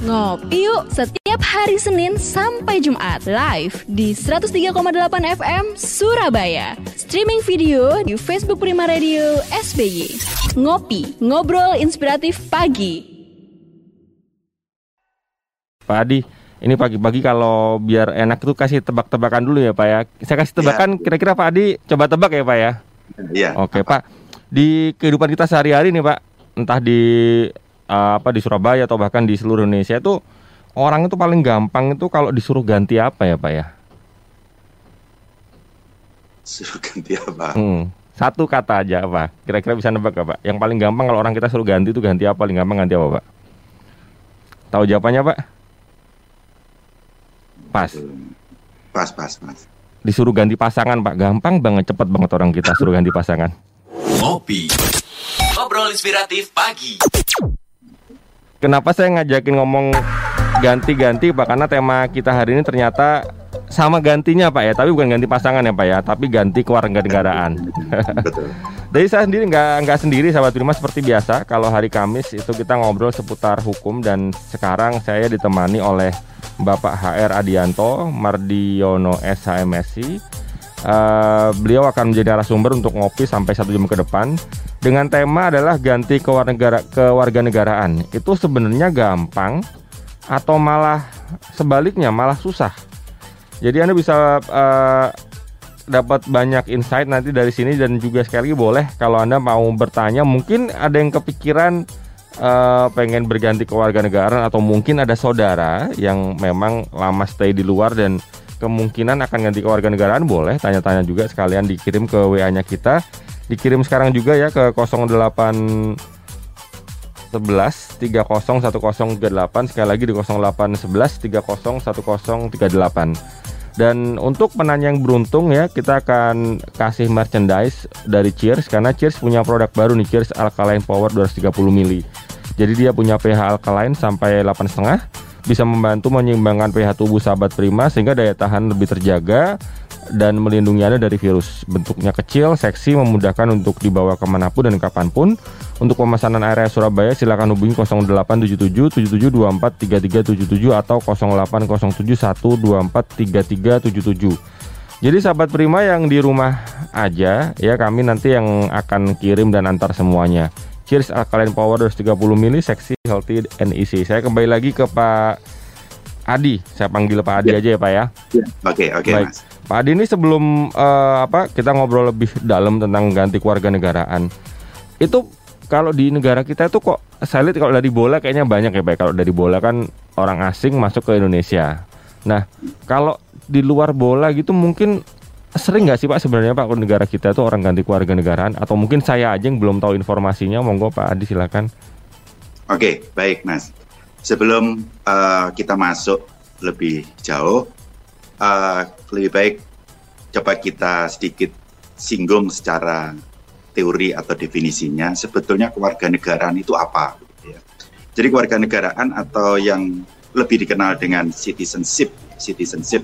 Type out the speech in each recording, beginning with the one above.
Ngopi yuk setiap hari Senin sampai Jumat live di 103,8 FM Surabaya. Streaming video di Facebook Prima Radio SBY. Ngopi, ngobrol inspiratif pagi. Pak Adi, ini pagi-pagi kalau biar enak itu kasih tebak-tebakan dulu ya Pak ya. Saya kasih tebakan kira-kira Pak Adi coba tebak ya Pak ya. Iya. Oke Pak, di kehidupan kita sehari-hari nih Pak, entah di uh, apa di Surabaya atau bahkan di seluruh Indonesia itu orang itu paling gampang itu kalau disuruh ganti apa ya Pak ya? Suruh ganti apa? Hmm, satu kata aja Pak. Kira-kira bisa nebak gak Pak? Yang paling gampang kalau orang kita suruh ganti itu ganti apa? Paling gampang ganti apa Pak? Tahu jawabannya Pak? Pas. Pas, pas, pas. Disuruh ganti pasangan Pak. Gampang banget, cepet banget orang kita suruh ganti pasangan. Ngopi. Ngobrol inspiratif pagi. Kenapa saya ngajakin ngomong ganti-ganti Pak? Karena tema kita hari ini ternyata sama gantinya Pak ya, tapi bukan ganti pasangan ya Pak ya, tapi ganti kewarganegaraan. Betul. Jadi saya sendiri nggak nggak sendiri sahabat Prima seperti biasa. Kalau hari Kamis itu kita ngobrol seputar hukum dan sekarang saya ditemani oleh Bapak HR Adianto Mardiono SHMSI. Uh, beliau akan menjadi narasumber untuk ngopi sampai satu jam ke depan dengan tema adalah ganti kewarganegara kewarganegaraan. Itu sebenarnya gampang atau malah sebaliknya malah susah. Jadi Anda bisa uh, dapat banyak insight nanti dari sini dan juga sekali lagi boleh kalau Anda mau bertanya mungkin ada yang kepikiran uh, pengen berganti kewarganegaraan atau mungkin ada saudara yang memang lama stay di luar dan kemungkinan akan ganti kewarganegaraan boleh tanya-tanya juga sekalian dikirim ke WA-nya kita dikirim sekarang juga ya ke 08 11 301038 sekali lagi di 0811 301038 dan untuk penanya yang beruntung ya kita akan kasih merchandise dari Cheers karena Cheers punya produk baru nih Cheers Alkaline Power 230 mili. Jadi dia punya pH alkaline sampai 8,5 bisa membantu menyeimbangkan pH tubuh sahabat prima sehingga daya tahan lebih terjaga dan melindungi Anda dari virus. Bentuknya kecil, seksi, memudahkan untuk dibawa ke mana pun dan kapan pun. Untuk pemesanan area Surabaya silakan hubungi 0877 7724 3377 atau 0807 124 Jadi sahabat Prima yang di rumah aja ya kami nanti yang akan kirim dan antar semuanya. Cheers Alkaline Power 230 mili, seksi, healthy, and easy. Saya kembali lagi ke Pak Adi. Saya panggil Pak Adi Ya. aja ya Pak ya. Oke, oke, Baik. Mas. Pak Adi ini sebelum eh, apa kita ngobrol lebih dalam tentang ganti kewarganegaraan. Itu kalau di negara kita itu kok saya lihat kalau dari bola kayaknya banyak ya Pak. Kalau dari bola kan orang asing masuk ke Indonesia. Nah, kalau di luar bola gitu mungkin sering nggak sih Pak sebenarnya Pak kalau negara kita itu orang ganti kewarganegaraan atau mungkin saya aja yang belum tahu informasinya monggo Pak Adi silakan. Oke, baik, Mas. Sebelum eh, kita masuk lebih jauh, eh, lebih baik coba kita sedikit singgung secara teori atau definisinya. Sebetulnya kewarganegaraan itu apa? gitu ya. Jadi kewarganegaraan atau yang lebih dikenal dengan citizenship, citizenship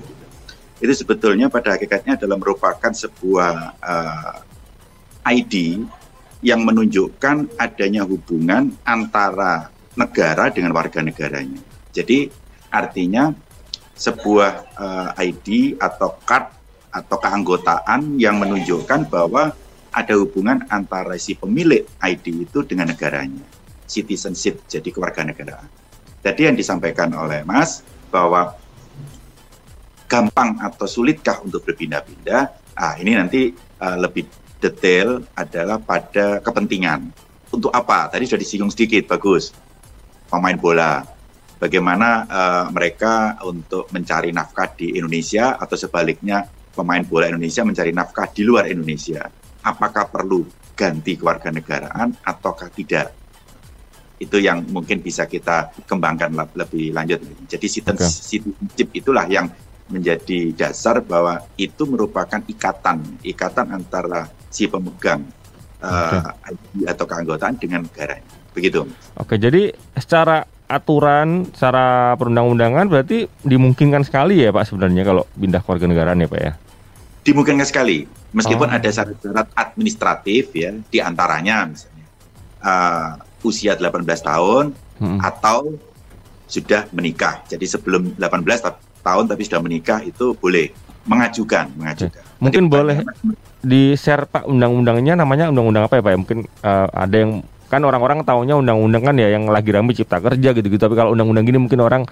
itu sebetulnya pada hakikatnya adalah merupakan sebuah eh, ID yang menunjukkan adanya hubungan antara negara dengan warga negaranya. Jadi artinya sebuah eh, ID atau card atau keanggotaan yang menunjukkan bahwa ada hubungan antara si pemilik ID itu dengan negaranya. Citizenship, jadi kewarganegaraan. Tadi yang disampaikan oleh Mas bahwa gampang atau sulitkah untuk berpindah-pindah? Ah, ini nanti uh, lebih detail adalah pada kepentingan. Untuk apa? Tadi sudah disinggung sedikit, bagus. Pemain bola. Bagaimana uh, mereka untuk mencari nafkah di Indonesia atau sebaliknya pemain bola Indonesia mencari nafkah di luar Indonesia. Apakah perlu ganti kewarganegaraan ataukah tidak? Itu yang mungkin bisa kita kembangkan lebih lanjut. Jadi citizenship itulah yang menjadi dasar bahwa itu merupakan ikatan, ikatan antara si pemegang uh, ID atau keanggotaan dengan negaranya. Begitu. Oke, jadi secara aturan, secara perundang-undangan berarti dimungkinkan sekali ya Pak sebenarnya kalau pindah kewarganegaraan ya Pak ya. Dimungkinkan sekali, meskipun Oh. ada syarat-syarat administratif ya, di antaranya misalnya uh, usia 18 tahun Mm-mm. atau sudah menikah. Jadi sebelum 18 ta- tahun tapi sudah menikah itu boleh mengajukan, mengajukan. Mungkin Jadi, boleh di share Pak undang-undangnya namanya undang-undang apa ya Pak ya? Mungkin eh, ada yang kan orang-orang taunya undang-undang kan ya yang lagi rame cipta kerja gitu-gitu. Tapi kalau undang-undang gini mungkin orang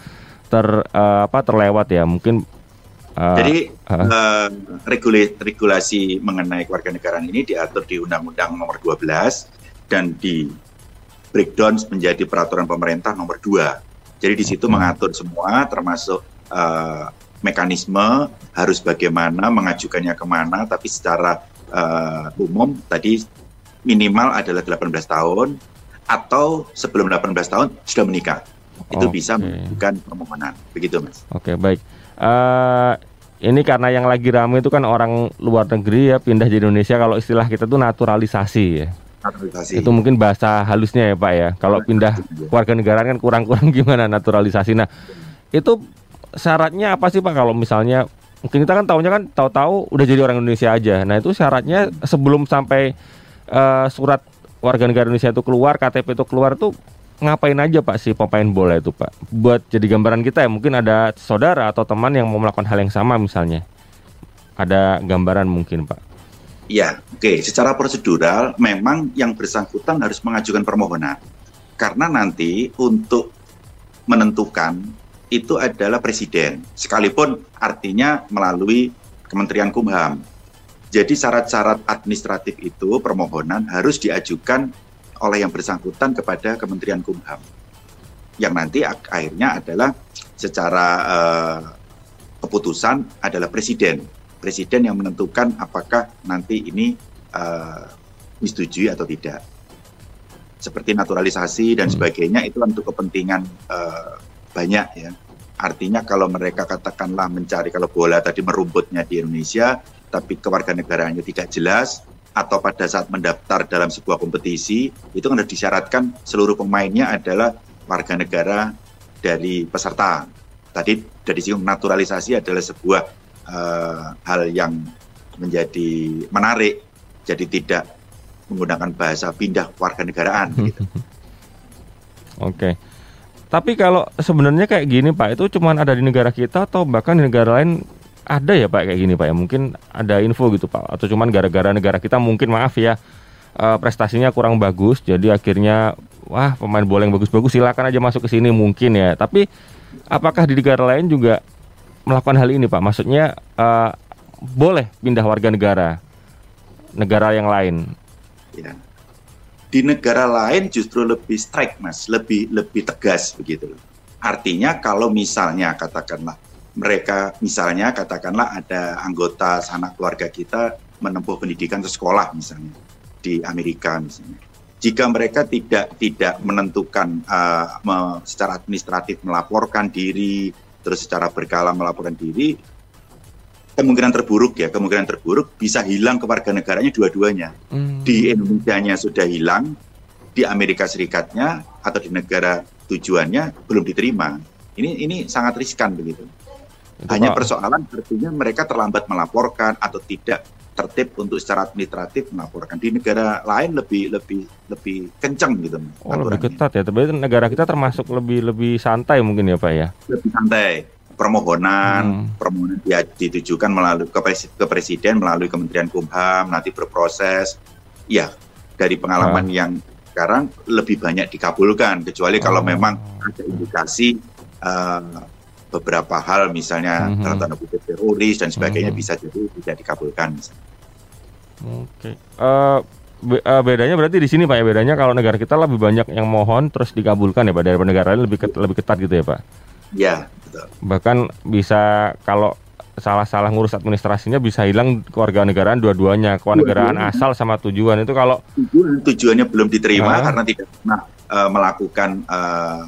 ter eh, apa terlewat ya. Mungkin eh, Jadi eh, regula- regulasi mengenai kewarganegaraan ini diatur di Undang-Undang Nomor 12 dan di breakdown menjadi peraturan pemerintah Nomor 2. Jadi di situ Oke. mengatur semua, termasuk eh, mekanisme harus bagaimana mengajukannya ke mana, tapi secara eh, umum tadi minimal adalah 18 tahun atau sebelum 18 tahun sudah menikah. Itu bisa Oke. mengajukan permohonan. Begitu, Mas. Oke baik. Eh ini karena yang lagi rame itu kan orang luar negeri ya pindah di Indonesia. Kalau istilah kita tuh naturalisasi ya. Naturalisasi. Itu mungkin bahasa halusnya ya Pak ya. Kalau pindah warga negara kan kurang-kurang gimana naturalisasi. Nah itu syaratnya apa sih Pak kalau misalnya mungkin kita kan tahunya kan tahu-tahu udah jadi orang Indonesia aja. Nah itu syaratnya sebelum sampai eh, surat warga negara Indonesia itu keluar, KTP itu keluar tuh ngapain aja Pak si pemain bola itu Pak? Buat jadi gambaran kita ya mungkin ada saudara atau teman yang mau melakukan hal yang sama misalnya. Ada gambaran mungkin Pak. Ya, oke. Secara prosedural, memang yang bersangkutan harus mengajukan permohonan. Karena nanti untuk menentukan itu adalah presiden. Sekalipun artinya melalui Kementerian Kumham. Jadi syarat-syarat administratif itu permohonan harus diajukan oleh yang bersangkutan kepada Kementerian Kumham. Yang nanti ak- akhirnya adalah secara eh, keputusan adalah presiden presiden yang menentukan apakah nanti ini eh, disetujui atau tidak. Seperti naturalisasi dan Hmm. sebagainya itu untuk kepentingan eh, banyak ya. Artinya kalau mereka katakanlah mencari kalau bola tadi merumputnya di Indonesia, tapi kewarganegaraannya tidak jelas atau pada saat mendaftar dalam sebuah kompetisi itu kan disyaratkan seluruh pemainnya adalah warga negara dari peserta. Tadi dari sisi naturalisasi adalah sebuah eh, hal yang menjadi menarik, jadi tidak menggunakan bahasa pindah warga negaraan. Gitu. Oke. Tapi kalau sebenarnya kayak gini Pak, itu cuma ada di negara kita atau bahkan di negara lain ada ya Pak kayak gini Pak ya? Mungkin ada info gitu Pak atau cuman gara-gara negara kita mungkin maaf ya eh, prestasinya kurang bagus jadi akhirnya wah pemain bola yang bagus-bagus silakan aja masuk ke sini mungkin ya. Tapi apakah di negara lain juga melakukan hal ini Pak? Maksudnya eh, boleh pindah warga negara negara yang lain. Ya. Di negara lain justru lebih strike, mas, lebih lebih tegas begitu. Artinya kalau misalnya katakanlah mereka misalnya katakanlah ada anggota sanak keluarga kita menempuh pendidikan ke sekolah misalnya di Amerika misalnya. Jika mereka tidak tidak menentukan eh, me- secara administratif melaporkan diri, terus secara berkala melaporkan diri, kemungkinan terburuk ya, kemungkinan terburuk bisa hilang kewarganegaranya dua-duanya Hmm. di Indonesia-nya sudah hilang, di Amerika Serikatnya atau di negara tujuannya belum diterima. Ini ini sangat riskan begitu. Hanya persoalan artinya mereka terlambat melaporkan atau tidak tertib untuk secara administratif melaporkan. Di negara lain lebih lebih lebih kencang gitu. Oh, lebih ketat ya. Tapi negara kita termasuk lebih lebih santai mungkin ya Pak ya. Lebih santai. Permohonan, Hmm. permohonan dia ditujukan melalui ke, pres- ke presiden melalui Kementerian Kumham nanti berproses. Ya, dari pengalaman yang sekarang lebih banyak dikabulkan kecuali kalau Oh. memang ada indikasi eh, beberapa hal misalnya Mhm. dalam tanda kutip teroris dan sebagainya Mhm. bisa jadi tidak dikabulkan. misalnya. Oke. Eh, be- eh, bedanya berarti di sini Pak ya bedanya kalau negara kita lebih banyak yang mohon terus dikabulkan ya Pak daripada negara lain lebih ket- lebih ketat gitu ya Pak. Ya, betul. Bahkan bisa kalau salah-salah ngurus administrasinya bisa hilang kewarganegaraan dua-duanya, kewarganegaraan Dua-duanya. asal sama tujuan itu kalau Tujuan tujuannya belum diterima Ah. karena tidak pernah eh, melakukan eh,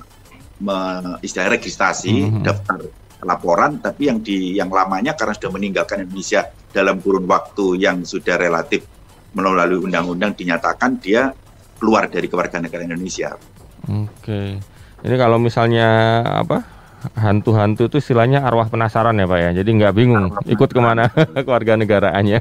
me- istilah registrasi Mhm. daftar laporan, tapi yang di yang lamanya karena sudah meninggalkan Indonesia dalam kurun waktu yang sudah relatif melalui undang-undang dinyatakan dia keluar dari kewarganegaraan Indonesia. Oke. Ini kalau misalnya apa hantu-hantu itu istilahnya arwah penasaran ya Pak ya. Jadi nggak bingung Arwah ikut ke mana kewarganegaraannya.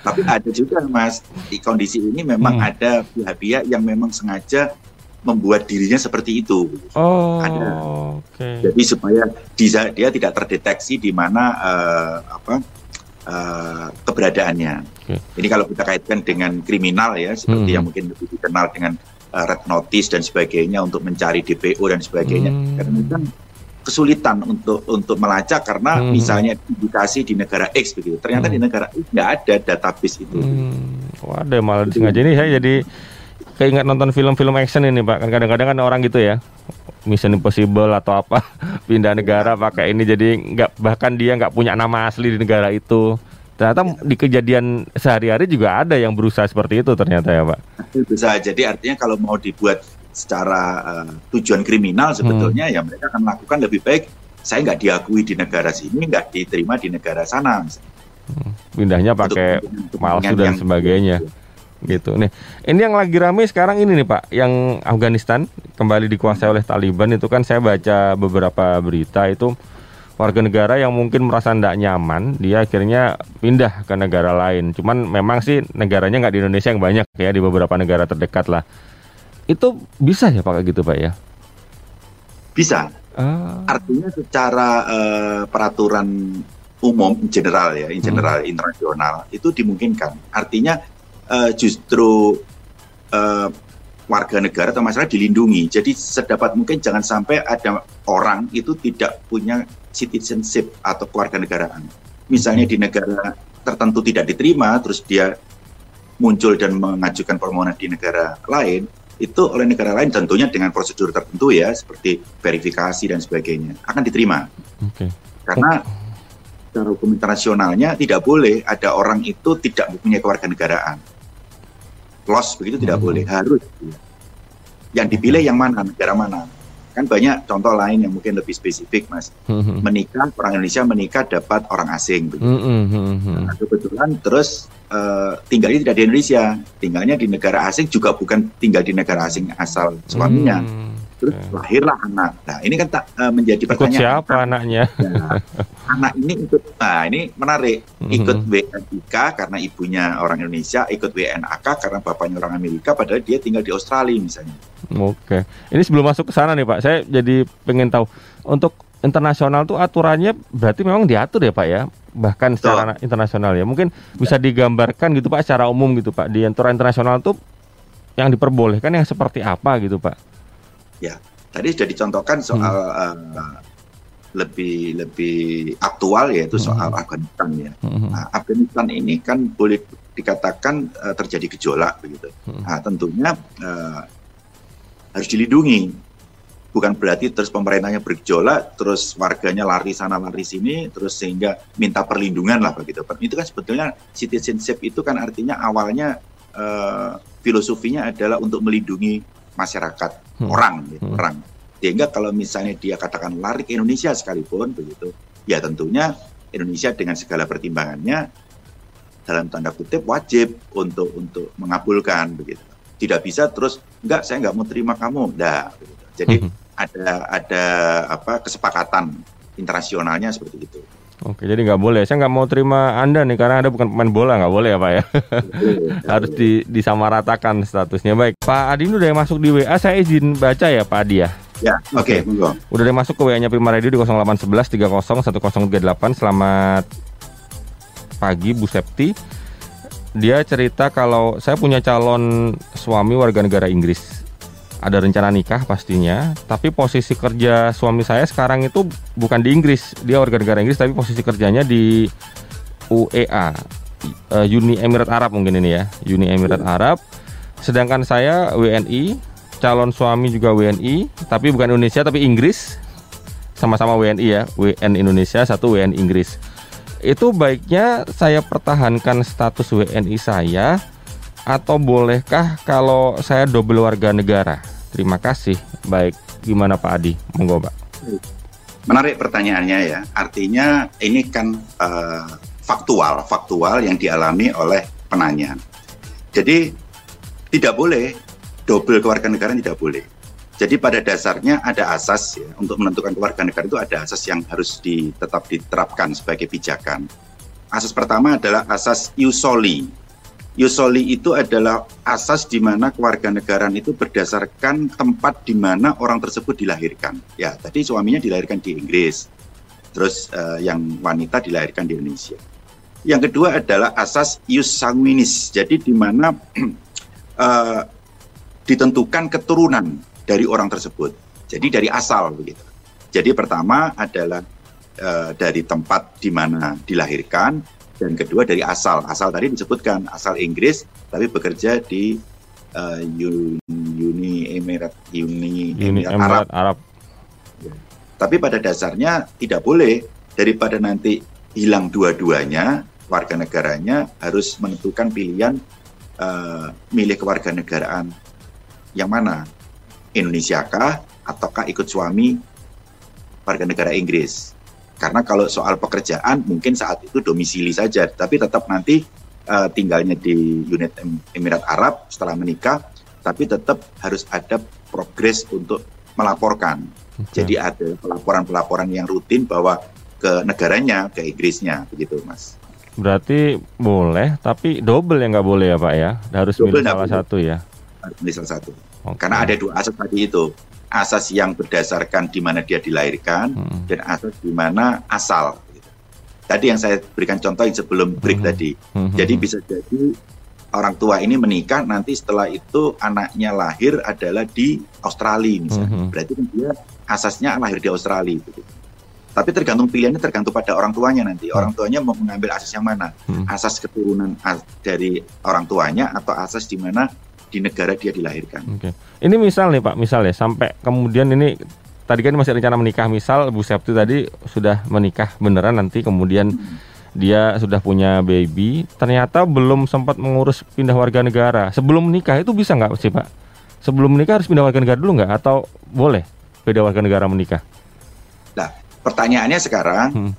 Tapi ada juga Mas di kondisi ini memang Hmm. ada pihak-pihak yang memang sengaja membuat dirinya seperti itu. Oh, Ada. oke. Jadi supaya dia, dia tidak terdeteksi di mana eh, apa eh, keberadaannya. Oke. Ini kalau kita kaitkan dengan kriminal ya, seperti Hmm. yang mungkin lebih dikenal dengan eh, red notice dan sebagainya untuk mencari DPO dan sebagainya. Hmm. Karena itu kan kesulitan untuk untuk melacak karena Hmm. misalnya indikasi di negara X begitu. Ternyata Hmm. di negara X nggak ada database itu. Hmm, waduh malah disengaja ini saya jadi keinget nonton film-film action ini pak. Kan kadang-kadang kan orang gitu ya, Mission Impossible atau apa pindah negara pakai ini jadi nggak bahkan dia nggak punya nama asli di negara itu. Ternyata di kejadian sehari-hari juga ada yang berusaha seperti itu ternyata ya pak. Itu bisa jadi artinya kalau mau dibuat secara eh, tujuan kriminal sebetulnya Hmm. ya mereka akan melakukan lebih baik saya nggak diakui di negara sini nggak diterima di negara sana misalnya. Pindahnya Untuk pakai palsu dan yang- sebagainya. Gitu. Nih ini yang lagi rame sekarang ini nih pak yang Afghanistan kembali dikuasai oleh Taliban. Itu kan saya baca beberapa berita itu warga negara yang mungkin merasa tidak nyaman dia akhirnya pindah ke negara lain. Cuman memang sih negaranya nggak di Indonesia yang banyak ya di beberapa negara terdekat lah. Itu bisa ya pak gitu pak ya? Bisa. Ah, artinya secara eh, peraturan umum in general ya in general internasional itu dimungkinkan. Artinya eh, justru eh, warga negara atau masyarakat dilindungi. Jadi sedapat mungkin jangan sampai ada orang itu tidak punya citizenship atau kewarganegaraan. Misalnya di negara tertentu tidak diterima terus dia muncul dan mengajukan permohonan di negara lain itu oleh negara lain tentunya dengan prosedur tertentu ya seperti verifikasi dan sebagainya akan diterima. Oke. Karena secara hukum internasionalnya tidak boleh ada orang itu tidak mempunyai kewarganegaraan loss begitu tidak Hmm. boleh. Harus. Yang dipilih yang mana? Negara mana? Kan banyak contoh lain yang mungkin lebih spesifik mas. Hmm, menikah orang Indonesia menikah dapat orang asing begitu. Nah, kebetulan terus eh, tinggalnya tidak di Indonesia, tinggalnya di negara asing juga bukan tinggal di negara asing asal suaminya. Hmm, Terus oke. lahirlah anak. Nah ini kan tak eh, menjadi ikut pertanyaan. siapa anaknya Nah, anak ini ikut, nah ini menarik. Ikut Mhm. WNIK karena ibunya orang Indonesia, ikut WNAK karena bapaknya orang Amerika, padahal dia tinggal di Australia misalnya. Oke, ini sebelum masuk ke sana nih Pak, saya jadi pengen tahu untuk internasional tuh aturannya berarti memang diatur ya Pak ya, bahkan secara internasional ya. Mungkin bisa digambarkan gitu Pak secara umum gitu Pak di aturan internasional tuh yang diperbolehkan yang seperti apa gitu Pak? Tadi sudah dicontohkan soal eh, lebih lebih aktual yaitu soal Afghanistan ya. Mhm. Nah, Afghanistan ini kan boleh dikatakan eh, terjadi gejolak begitu. Hmm. Nah, tentunya eh, harus dilindungi. Bukan berarti terus pemerintahnya bergejolak, terus warganya lari sana lari sini, terus sehingga minta perlindungan lah begitu. Itu kan sebetulnya citizenship itu kan artinya awalnya eh, filosofinya adalah untuk melindungi masyarakat Hmm. orang, gitu, Hmm. orang. Sehingga kalau misalnya dia katakan lari ke Indonesia sekalipun begitu, ya tentunya Indonesia dengan segala pertimbangannya dalam tanda kutip wajib untuk untuk mengabulkan begitu. Tidak bisa terus enggak saya nggak mau terima kamu, enggak. begitu. Jadi Mhm. ada ada apa kesepakatan internasionalnya seperti itu. Oke, jadi nggak boleh. Saya nggak mau terima Anda nih karena Anda bukan pemain bola, nggak boleh ya Pak ya. Harus di, disamaratakan statusnya. Baik, Pak Adi ini udah yang masuk di WA. Saya izin baca ya Pak Adi ya. Ya, oke, monggo. Udah ada yang masuk ke WA-nya Prima Radio di 0811 30 1038. Selamat pagi Bu Septi. Dia cerita kalau saya punya calon suami warga negara Inggris. Ada rencana nikah pastinya, tapi posisi kerja suami saya sekarang itu bukan di Inggris. Dia warga negara Inggris tapi posisi kerjanya di UEA, eh, Uni Emirat Arab mungkin ini ya, Uni Emirat Arab. Sedangkan saya WNI, calon suami juga WNI, tapi bukan Indonesia tapi Inggris. Sama-sama WNI ya, WN Indonesia, satu WN Inggris. Itu baiknya saya pertahankan status WNI saya atau bolehkah kalau saya double warga negara? Terima kasih. Baik, gimana Pak Adi? Monggo, Pak. Menarik pertanyaannya ya. Artinya ini kan eh, faktual, faktual yang dialami oleh penanya. Jadi tidak boleh double kewarganegaraan tidak boleh. Jadi pada dasarnya ada asas ya untuk menentukan kewarganegaraan itu ada asas yang harus di, tetap diterapkan sebagai pijakan. Asas pertama adalah asas ius soli. Yusoli itu adalah asas di mana kewarganegaraan itu berdasarkan tempat di mana orang tersebut dilahirkan. Ya, tadi suaminya dilahirkan di Inggris, terus uh, yang wanita dilahirkan di Indonesia. Yang kedua adalah asas ius sanguinis, jadi di mana uh, ditentukan keturunan dari orang tersebut. Jadi dari asal begitu. Jadi pertama adalah uh, dari tempat di mana dilahirkan, dan kedua dari asal. Asal tadi disebutkan asal Inggris tapi bekerja di uh, Uni Emirat Uni, Uni Emirat, Emirat Arab. Arab. Ya. Tapi pada dasarnya tidak boleh daripada nanti hilang dua-duanya warga negaranya harus menentukan pilihan uh, milih kewarganegaraan yang mana Indonesia kah ataukah ikut suami warga negara Inggris karena kalau soal pekerjaan mungkin saat itu domisili saja, tapi tetap nanti uh, tinggalnya di unit Emirat Arab setelah menikah, tapi tetap harus ada progres untuk melaporkan. Okay. Jadi ada pelaporan-pelaporan yang rutin bahwa ke negaranya, ke Inggrisnya, begitu, Mas. Berarti boleh, tapi double yang nggak boleh ya, Pak ya? Harus double milih salah boleh. satu ya? Milih salah satu. Okay. Karena ada dua asas tadi itu asas yang berdasarkan di mana dia dilahirkan hmm. dan asas di mana asal. Tadi yang saya berikan contoh yang sebelum break hmm. tadi. Hmm. Jadi bisa jadi orang tua ini menikah nanti setelah itu anaknya lahir adalah di Australia misalnya. Hmm. Berarti kan dia asasnya lahir di Australia. Gitu. Tapi tergantung pilihannya tergantung pada orang tuanya nanti. Hmm. Orang tuanya mau mengambil asas yang mana? Hmm. Asas keturunan dari orang tuanya atau asas di mana di negara dia dilahirkan. Oke. Ini misal nih Pak, misal ya sampai kemudian ini tadi kan masih rencana menikah, misal Bu Septi tadi sudah menikah beneran nanti kemudian hmm. dia sudah punya baby, ternyata belum sempat mengurus pindah warga negara. Sebelum menikah itu bisa nggak sih Pak? Sebelum menikah harus pindah warga negara dulu nggak atau boleh beda warga negara menikah? Nah, pertanyaannya sekarang hmm.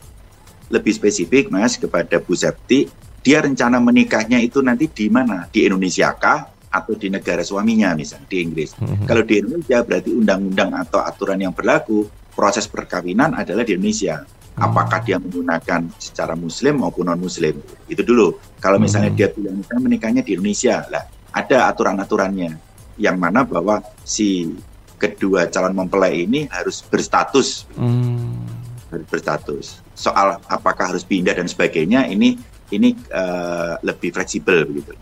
lebih spesifik Mas kepada Bu Septi, dia rencana menikahnya itu nanti di mana? Di Indonesia kah atau di negara suaminya misalnya di Inggris. Mm-hmm. Kalau di Indonesia berarti undang-undang atau aturan yang berlaku proses perkawinan adalah di Indonesia. Mm-hmm. Apakah dia menggunakan secara Muslim maupun non Muslim itu dulu. Kalau misalnya mm-hmm. dia bilang misalnya menikahnya di Indonesia, lah ada aturan-aturannya yang mana bahwa si kedua calon mempelai ini harus berstatus, mm. harus berstatus. Soal apakah harus pindah dan sebagainya ini ini uh, lebih fleksibel begitu.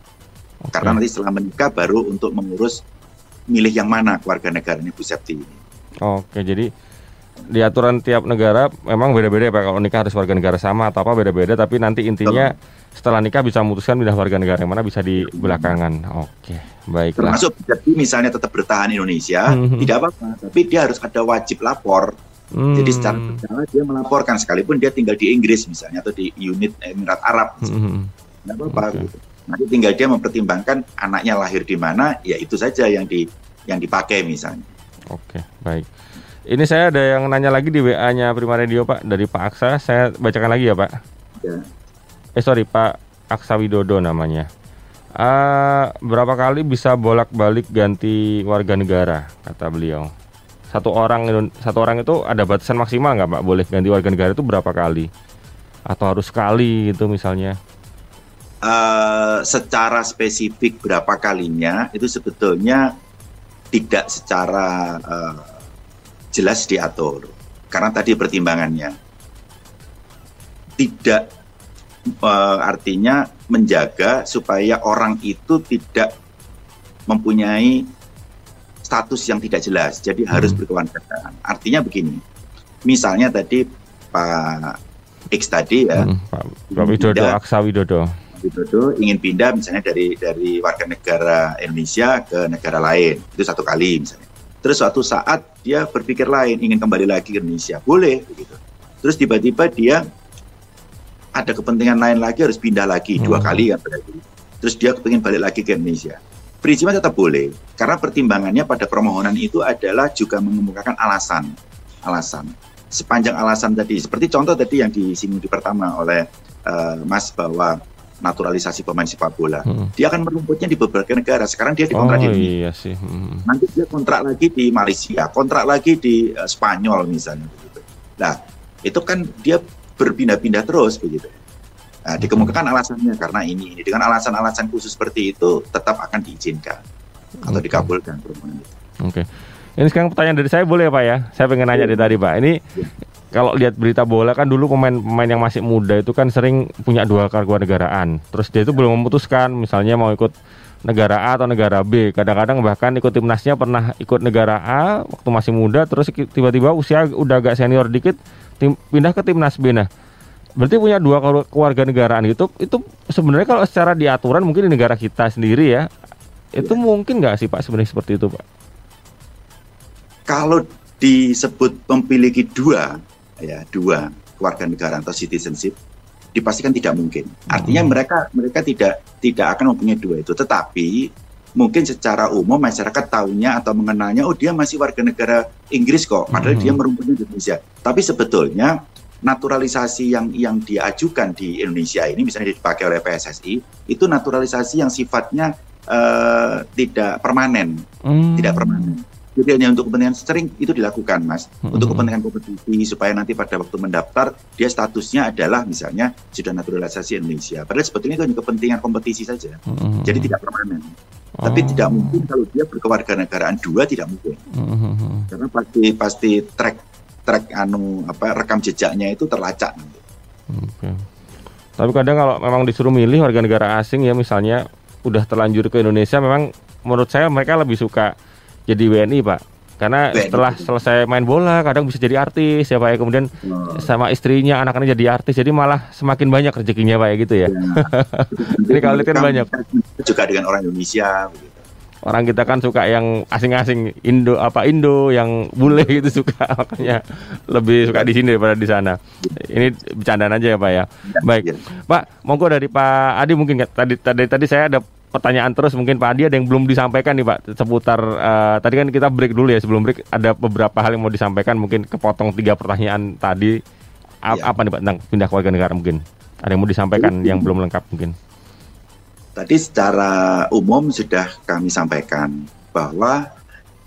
Okay. Karena nanti setelah menikah baru untuk mengurus milih yang mana keluarga negaranya Bu Septi ini. Oke, jadi di aturan tiap negara memang beda-beda ya Pak kalau nikah harus warga negara sama atau apa beda-beda tapi nanti intinya Betul. setelah nikah bisa memutuskan pindah warga negara yang mana bisa di belakangan. Oke, baiklah. Termasuk jadi misalnya tetap bertahan Indonesia, mm-hmm. tidak apa-apa, tapi dia harus ada wajib lapor. Hmm. Jadi secara berkala dia melaporkan sekalipun dia tinggal di Inggris misalnya atau di unit Emirat Arab. Hmm. Tidak apa-apa okay. gitu. Nanti tinggal dia mempertimbangkan anaknya lahir di mana, ya itu saja yang di yang dipakai misalnya. Oke, baik. Ini saya ada yang nanya lagi di WA-nya Prima Radio Pak dari Pak Aksa. Saya bacakan lagi ya Pak. Ya. Eh sorry Pak Aksa Widodo namanya. Uh, berapa kali bisa bolak-balik ganti warga negara kata beliau. Satu orang satu orang itu ada batasan maksimal nggak Pak? Boleh ganti warga negara itu berapa kali? Atau harus sekali gitu misalnya? Uh, secara spesifik berapa kalinya itu sebetulnya tidak secara uh, jelas diatur. Karena tadi pertimbangannya. Tidak uh, artinya menjaga supaya orang itu tidak mempunyai status yang tidak jelas. Jadi hmm. harus berkewarganegaraan artinya begini. Misalnya tadi Pak X tadi ya. Hmm, Pak Widodo Aksa Widodo Widodo ingin pindah misalnya dari dari warga negara Indonesia ke negara lain. Itu satu kali misalnya. Terus suatu saat dia berpikir lain ingin kembali lagi ke Indonesia. Boleh begitu. Terus tiba-tiba dia ada kepentingan lain lagi harus pindah lagi. Hmm. dua kali kan berarti. Terus dia kepingin balik lagi ke Indonesia. Prinsipnya tetap boleh karena pertimbangannya pada permohonan itu adalah juga mengemukakan alasan. Alasan. Sepanjang alasan tadi seperti contoh tadi yang disinggung di pertama oleh uh, Mas bahwa naturalisasi pemain sepak bola. Hmm. Dia akan merumputnya di beberapa negara. Sekarang dia dikontrak oh, di iya sih. Hmm. Nanti dia kontrak lagi di Malaysia, kontrak lagi di uh, Spanyol misalnya begitu. Nah, itu kan dia berpindah-pindah terus begitu. Nah, dikemukakan alasannya karena ini ini dengan alasan-alasan khusus seperti itu tetap akan diizinkan atau dikabulkan. Oke. Ini sekarang pertanyaan dari saya boleh ya Pak ya? Saya pengen nanya dari tadi Pak. Ini kalau lihat berita bola kan dulu pemain-pemain yang masih muda itu kan sering punya dua kewarganegaraan. Terus dia itu belum memutuskan misalnya mau ikut negara A atau negara B. Kadang-kadang bahkan ikut timnasnya pernah ikut negara A waktu masih muda terus tiba-tiba usia udah agak senior dikit tim, pindah ke timnas B. Nah, berarti punya dua kewarganegaraan gitu. Itu sebenarnya kalau secara diaturan mungkin di negara kita sendiri ya. Itu mungkin nggak sih Pak sebenarnya seperti itu Pak? Kalau disebut memiliki dua ya dua kewarganegaraan atau citizenship dipastikan tidak mungkin. Artinya Hmm. mereka mereka tidak tidak akan mempunyai dua itu. Tetapi mungkin secara umum masyarakat tahunya atau mengenalnya oh dia masih warga negara Inggris kok padahal Hmm. dia merumput di Indonesia. Tapi sebetulnya naturalisasi yang yang diajukan di Indonesia ini misalnya dipakai oleh PSSI itu naturalisasi yang sifatnya eh, tidak permanen Hmm. tidak permanen. Jadi hanya untuk kepentingan sering itu dilakukan, Mas. Untuk kepentingan kompetisi supaya nanti pada waktu mendaftar dia statusnya adalah misalnya sudah naturalisasi Indonesia. Padahal sebetulnya itu hanya kepentingan kompetisi saja. Jadi tidak permanen. Tapi Oh. tidak mungkin kalau dia berkewarganegaraan dua tidak mungkin. Karena pasti pasti track track anu apa rekam jejaknya itu terlacak nanti. Oke. Tapi kadang kalau memang disuruh milih warga negara asing ya misalnya udah terlanjur ke Indonesia memang menurut saya mereka lebih suka jadi WNI Pak. Karena WNI. setelah selesai main bola kadang bisa jadi artis ya Pak ya kemudian Oh. sama istrinya anak-anaknya jadi artis jadi malah semakin banyak rezekinya Pak ya gitu ya. Ini kalau lihat kan banyak. juga dengan orang Indonesia begitu. Orang kita kan suka yang asing-asing Indo apa Indo yang bule gitu suka makanya lebih suka di sini daripada di sana. Ini bercandaan aja ya Pak ya. Baik. Iya. Pak, monggo dari Pak Adi mungkin tadi tadi tadi saya ada pertanyaan terus mungkin Pak Adi ada yang belum disampaikan nih Pak seputar eh, tadi kan kita break dulu ya sebelum break ada beberapa hal yang mau disampaikan mungkin kepotong tiga pertanyaan tadi. A- Iya. apa nih Pak? Tentang pindah keluarga negara mungkin. Ada yang mau disampaikan yang belum lengkap mungkin? Tadi secara umum sudah kami sampaikan bahwa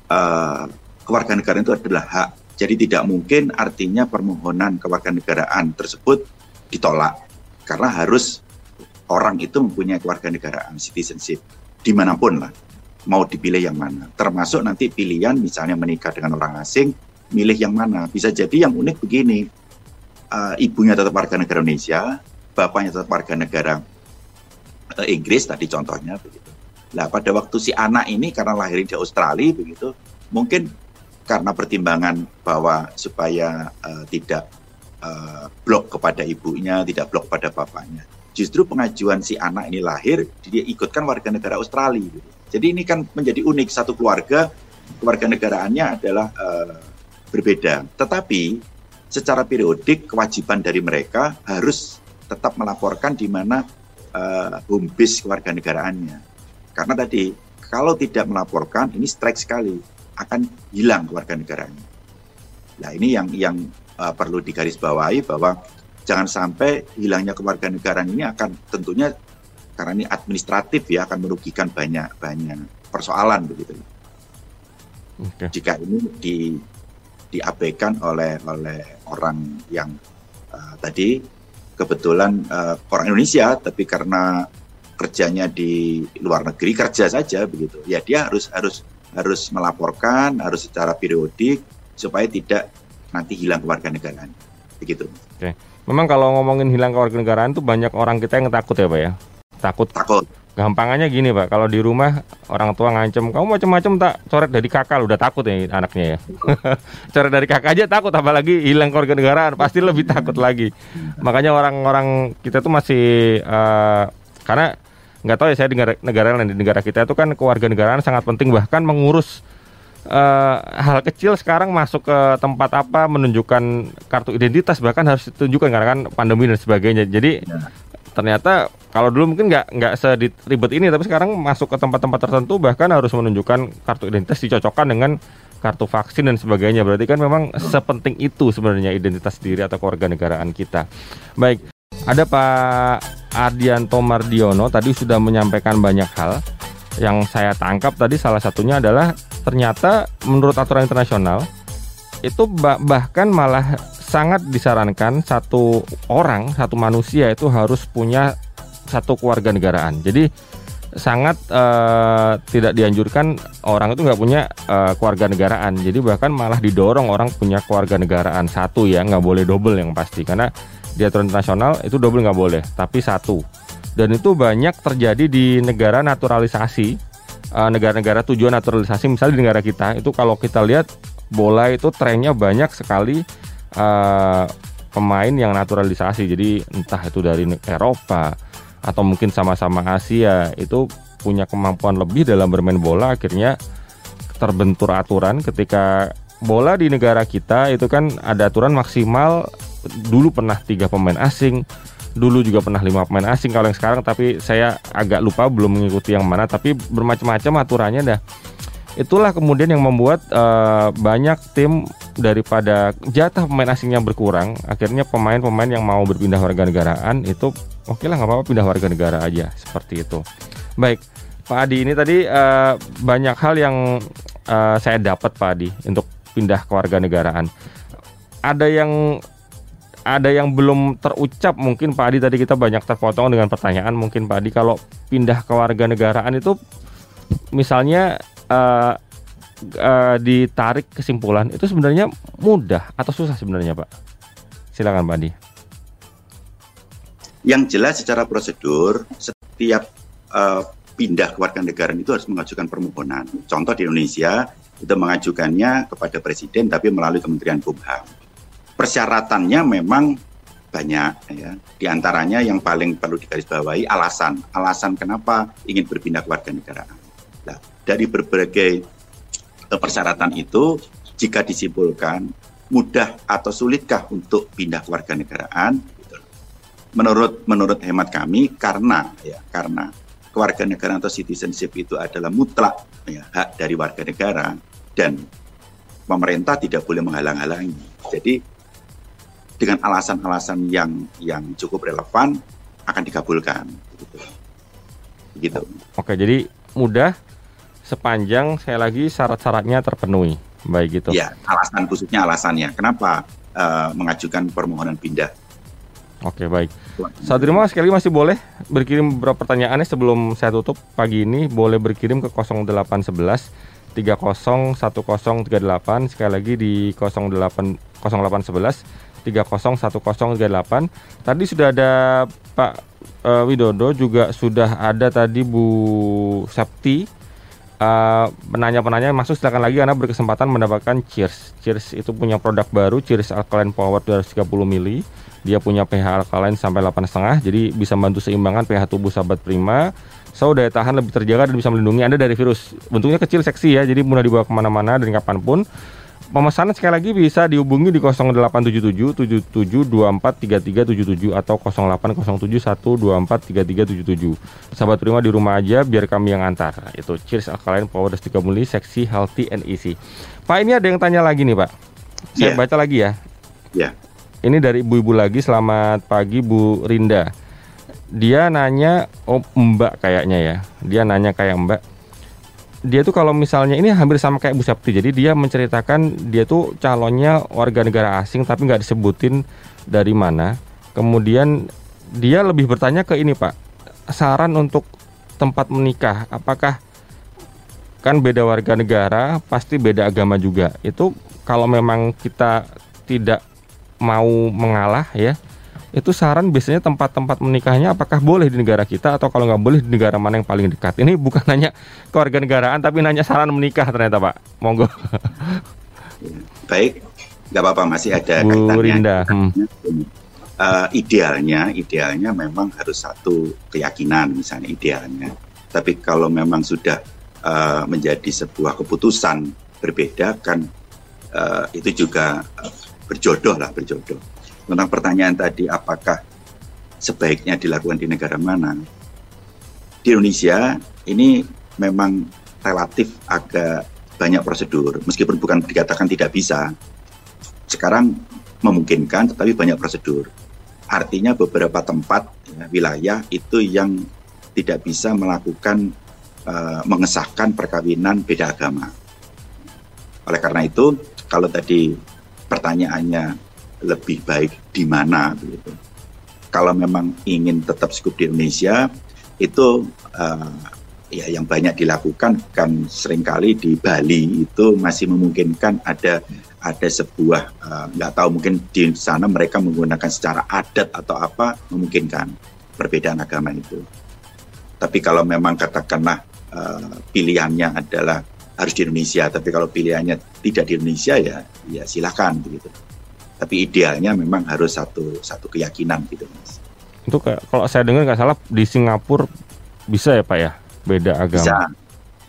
eh, kewarganegaraan itu adalah hak. Jadi tidak mungkin artinya permohonan kewarganegaraan tersebut ditolak. Karena harus orang itu mempunyai kewarganegaraan citizenship di mana pun lah mau dipilih yang mana. Termasuk nanti pilihan misalnya menikah dengan orang asing, milih yang mana. Bisa jadi yang unik begini, eh, ibunya tetap warga negara Indonesia, bapaknya tetap warga negara eh, Inggris tadi contohnya begitu. Nah pada waktu si anak ini karena lahir di Australia begitu, mungkin karena pertimbangan bahwa supaya eh, tidak eh, blok kepada ibunya, tidak blok pada bapaknya. Justru pengajuan si anak ini lahir, dia ikutkan warga negara Australia. Gitu. Jadi ini kan menjadi unik satu keluarga, keluarga negaraannya adalah eh, berbeda. Tetapi secara periodik kewajiban dari mereka harus tetap melaporkan di mana uh, home base kewarganegaraannya. Karena tadi kalau tidak melaporkan ini strike sekali akan hilang kewarganegaraannya. Nah ini yang yang uh, perlu digarisbawahi bahwa jangan sampai hilangnya kewarganegaraan ini akan tentunya karena ini administratif ya akan merugikan banyak banyak persoalan begitu. Oke. Jika ini di diabaikan oleh oleh orang yang uh, tadi kebetulan uh, orang Indonesia tapi karena kerjanya di luar negeri kerja saja begitu ya dia harus harus harus melaporkan harus secara periodik supaya tidak nanti hilang kewarganegaraan begitu Memang kalau ngomongin hilang kewarganegaraan tuh banyak orang kita yang takut ya Pak ya. Takut takut Gampangannya gini pak, kalau di rumah orang tua ngancem, kamu macam-macam tak coret dari kakak, udah takut ya anaknya ya. coret dari kakak aja takut, apalagi hilang keluarga negaraan, pasti lebih takut lagi. Makanya orang-orang kita tuh masih eh, karena nggak tahu ya saya di negara, negara lain di negara kita itu kan keluarga negaraan sangat penting bahkan mengurus eh, hal kecil sekarang masuk ke tempat apa menunjukkan kartu identitas bahkan harus ditunjukkan karena kan pandemi dan sebagainya. Jadi ternyata kalau dulu mungkin nggak nggak seribet ini tapi sekarang masuk ke tempat-tempat tertentu bahkan harus menunjukkan kartu identitas dicocokkan dengan kartu vaksin dan sebagainya. Berarti kan memang sepenting itu sebenarnya identitas diri atau kewarganegaraan kita. Baik ada Pak Ardianto Mardiono tadi sudah menyampaikan banyak hal yang saya tangkap tadi salah satunya adalah ternyata menurut aturan internasional itu bah- bahkan malah sangat disarankan satu orang, satu manusia itu harus punya satu keluarga negaraan. Jadi sangat uh, tidak dianjurkan orang itu nggak punya uh, keluarga negaraan. Jadi bahkan malah didorong orang punya keluarga negaraan satu ya, nggak boleh double yang pasti karena di aturan internasional itu double nggak boleh, tapi satu. Dan itu banyak terjadi di negara naturalisasi, uh, negara-negara tujuan naturalisasi. Misalnya di negara kita itu kalau kita lihat bola itu trennya banyak sekali uh, pemain yang naturalisasi. Jadi entah itu dari Eropa atau mungkin sama-sama Asia itu punya kemampuan lebih dalam bermain bola akhirnya terbentur aturan ketika bola di negara kita itu kan ada aturan maksimal dulu pernah tiga pemain asing dulu juga pernah lima pemain asing kalau yang sekarang tapi saya agak lupa belum mengikuti yang mana tapi bermacam-macam aturannya dah itulah kemudian yang membuat uh, banyak tim daripada jatah pemain asingnya berkurang akhirnya pemain-pemain yang mau berpindah warga negaraan itu oke lah nggak apa-apa pindah warga negara aja seperti itu. Baik, Pak Adi ini tadi uh, banyak hal yang uh, saya dapat Pak Adi untuk pindah ke warga negaraan. Ada yang ada yang belum terucap mungkin Pak Adi tadi kita banyak terpotong dengan pertanyaan mungkin Pak Adi kalau pindah ke warga negaraan itu misalnya uh, uh, ditarik kesimpulan itu sebenarnya mudah atau susah sebenarnya Pak? Silakan Pak Adi. Yang jelas secara prosedur setiap uh, pindah kewarganegaraan itu harus mengajukan permohonan. Contoh di Indonesia itu mengajukannya kepada presiden tapi melalui Kementerian Kumham. Persyaratannya memang banyak ya. Di antaranya yang paling perlu digarisbawahi alasan. Alasan kenapa ingin berpindah kewarganegaraan. Nah, dari berbagai eh, persyaratan itu jika disimpulkan mudah atau sulitkah untuk pindah kewarganegaraan menurut menurut hemat kami karena ya karena negara atau citizenship itu adalah mutlak ya, hak dari warga negara dan pemerintah tidak boleh menghalang-halangi. Jadi dengan alasan-alasan yang yang cukup relevan akan dikabulkan. Gitu. gitu. Oke, jadi mudah sepanjang saya lagi syarat-syaratnya terpenuhi. Baik gitu. Ya, alasan khususnya alasannya. Kenapa uh, mengajukan permohonan pindah? Oke baik. Saya terima sekali lagi masih boleh berkirim beberapa pertanyaannya sebelum saya tutup pagi ini boleh berkirim ke 0811 301038 sekali lagi di 08 0811 301038. Tadi sudah ada Pak uh, Widodo juga sudah ada tadi Bu Septi. Uh, penanya-penanya masuk silakan lagi karena berkesempatan mendapatkan Cheers. Cheers itu punya produk baru Cheers Alkaline Power 230 mili. Dia punya pH alkaline sampai 8,5 jadi bisa membantu seimbangkan pH tubuh sahabat prima. So daya tahan lebih terjaga dan bisa melindungi anda dari virus. Bentuknya kecil seksi ya jadi mudah dibawa ke mana-mana dan kapan pun Pemesanan sekali lagi bisa dihubungi di 0877 77243377 atau 080712433377. Sahabat prima di rumah aja biar kami yang antar. Itu Cheers Alkaline Power 3 Muli Seksi Healthy and Easy. Pak ini ada yang tanya lagi nih Pak. Saya yeah. baca lagi ya. Ya. Yeah. Ini dari ibu-ibu lagi. Selamat pagi Bu Rinda. Dia nanya, oh Mbak kayaknya ya. Dia nanya kayak Mbak. Dia tuh kalau misalnya ini hampir sama kayak Bu Sabti. Jadi dia menceritakan dia tuh calonnya warga negara asing tapi nggak disebutin dari mana. Kemudian dia lebih bertanya ke ini Pak. Saran untuk tempat menikah, apakah kan beda warga negara, pasti beda agama juga. Itu kalau memang kita tidak mau mengalah ya itu saran biasanya tempat-tempat menikahnya apakah boleh di negara kita atau kalau nggak boleh di negara mana yang paling dekat? Ini bukan nanya keluarga negaraan tapi nanya saran menikah ternyata pak. Monggo. Baik nggak apa-apa masih ada Bu Rinda hmm. uh, idealnya idealnya memang harus satu keyakinan misalnya idealnya. Tapi kalau memang sudah uh, menjadi sebuah keputusan berbeda kan uh, itu juga berjodoh lah berjodoh. Tentang pertanyaan tadi apakah sebaiknya dilakukan di negara mana? Di Indonesia ini memang relatif agak banyak prosedur, meskipun bukan dikatakan tidak bisa. Sekarang memungkinkan, tetapi banyak prosedur. Artinya beberapa tempat ya, wilayah itu yang tidak bisa melakukan uh, mengesahkan perkawinan beda agama. Oleh karena itu, kalau tadi pertanyaannya lebih baik di mana begitu. Kalau memang ingin tetap cukup di Indonesia itu uh, ya yang banyak dilakukan kan sering kali di Bali itu masih memungkinkan ada ada sebuah uh, nggak tahu mungkin di sana mereka menggunakan secara adat atau apa memungkinkan perbedaan agama itu. Tapi kalau memang katakanlah uh, pilihannya adalah harus di Indonesia, tapi kalau pilihannya tidak di Indonesia ya ya silakan begitu. Tapi idealnya memang harus satu satu keyakinan gitu mas. Itu kayak kalau saya dengar nggak salah di Singapura bisa ya pak ya beda agama. Bisa.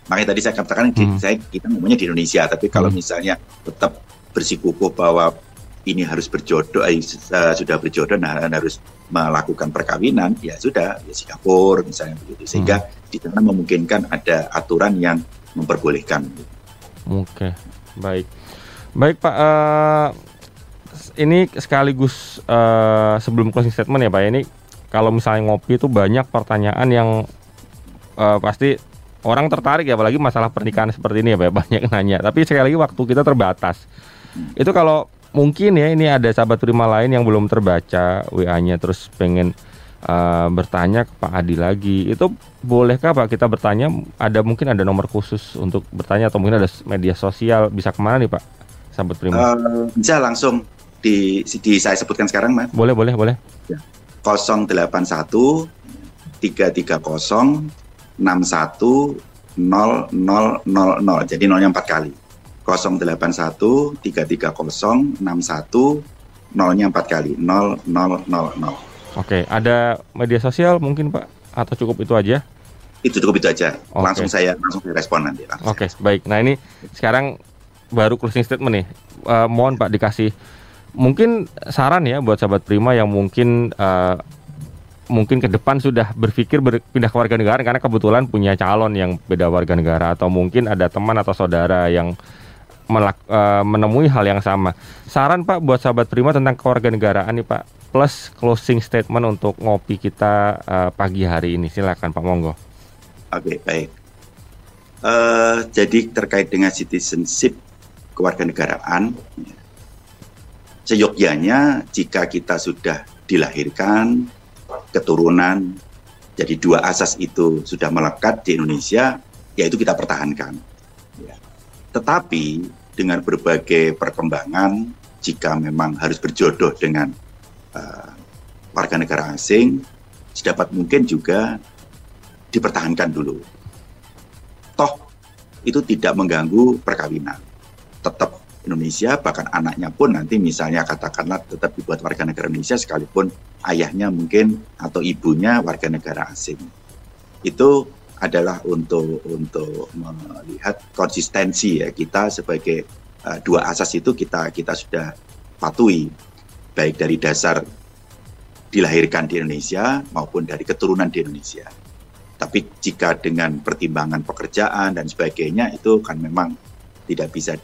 Makanya tadi saya katakan hmm. saya kita ngomongnya di Indonesia, tapi kalau hmm. misalnya tetap bersikukuh bahwa ini harus berjodoh, eh, sudah berjodoh, nah harus melakukan perkawinan, ya sudah, ya Singapura misalnya begitu, sehingga hmm. di sana memungkinkan ada aturan yang memperbolehkan. Oke, baik, baik Pak. Uh, ini sekaligus uh, sebelum closing statement ya Pak. Ini kalau misalnya ngopi itu banyak pertanyaan yang uh, pasti orang tertarik ya apalagi masalah pernikahan seperti ini ya Pak banyak nanya. Tapi sekali lagi waktu kita terbatas. Itu kalau mungkin ya ini ada sahabat terima lain yang belum terbaca WA-nya terus pengen uh, bertanya ke Pak Adi lagi. Itu bolehkah Pak kita bertanya? Ada mungkin ada nomor khusus untuk bertanya atau mungkin ada media sosial bisa ke mana nih Pak? Sahabat terima. Uh, bisa langsung di, di saya sebutkan sekarang Mas. Boleh boleh boleh. Ya. 081 330 61 0000. Jadi nolnya empat kali. 081 330 61 nolnya empat kali 0000. Oke, ada media sosial mungkin Pak atau cukup itu aja? Itu cukup itu aja. Oke. Langsung saya langsung respon nanti. Oke, baik. Nah ini sekarang baru closing statement nih. Uh, mohon Pak dikasih mungkin saran ya buat sahabat Prima yang mungkin uh, mungkin ke depan sudah berpikir berpindah ke warga negara karena kebetulan punya calon yang beda warga negara atau mungkin ada teman atau saudara yang melak, uh, menemui hal yang sama. Saran Pak buat sahabat Prima tentang kewarganegaraan nih Pak plus closing statement untuk ngopi kita uh, pagi hari ini. Silakan Pak Monggo. Oke, baik. Uh, jadi terkait dengan citizenship kewarganegaraan, seyogyanya jika kita sudah dilahirkan, keturunan, jadi dua asas itu sudah melekat di Indonesia, yaitu kita pertahankan. Ya. Tetapi dengan berbagai perkembangan, jika memang harus berjodoh dengan uh, warga negara asing sedapat mungkin juga dipertahankan dulu. Toh itu tidak mengganggu perkawinan. Tetap Indonesia bahkan anaknya pun nanti misalnya katakanlah tetap dibuat warga negara Indonesia sekalipun ayahnya mungkin atau ibunya warga negara asing. Itu adalah untuk untuk melihat konsistensi ya kita sebagai uh, dua asas itu kita kita sudah patuhi baik dari dasar dilahirkan di Indonesia maupun dari keturunan di Indonesia. Tapi jika dengan pertimbangan pekerjaan dan sebagainya itu kan memang tidak bisa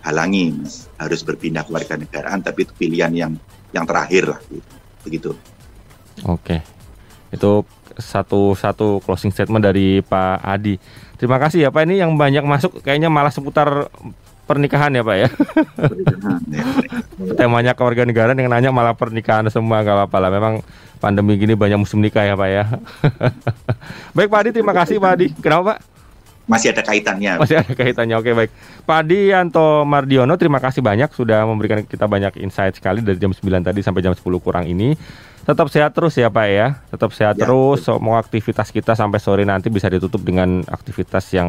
dihalangi, mas. harus berpindah ke warga negaraan, tapi itu pilihan yang yang terakhir lah, gitu. begitu. Oke, itu satu satu closing statement dari Pak Adi. Terima kasih ya Pak. Ini yang banyak masuk kayaknya malah seputar pernikahan ya Pak ya. ya. Temanya keluarga negara dengan nanya malah pernikahan semua nggak apa-apa lah. Memang pandemi gini banyak musim nikah ya Pak ya. baik Pak Adi, terima kasih Pak Adi. Kenapa Pak? Masih ada kaitannya. Masih ada kaitannya. Oke baik. Pak Adi Yanto Mardiono, terima kasih banyak sudah memberikan kita banyak insight sekali dari jam 9 tadi sampai jam 10 kurang ini. Tetap sehat terus ya Pak ya. Tetap sehat ya, terus. Semua aktivitas kita sampai sore nanti bisa ditutup dengan aktivitas yang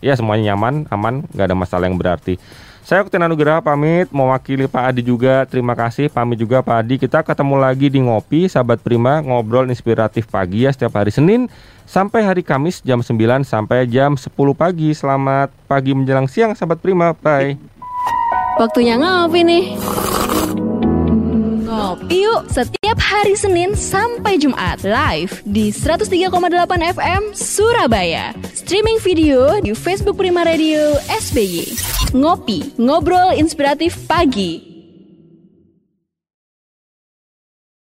ya semuanya nyaman, aman, nggak ada masalah yang berarti. Saya Oktina Nugraha pamit, mewakili Pak Adi juga. Terima kasih, pamit juga Pak Adi. Kita ketemu lagi di Ngopi, sahabat Prima, ngobrol inspiratif pagi ya setiap hari Senin sampai hari Kamis jam 9 sampai jam 10 pagi. Selamat pagi menjelang siang, sahabat Prima. Bye. Waktunya ngopi nih. Ngopi yuk setiap hari Senin sampai Jumat live di 103,8 FM Surabaya. Streaming video di Facebook Prima Radio SBY. Ngopi, ngobrol inspiratif pagi.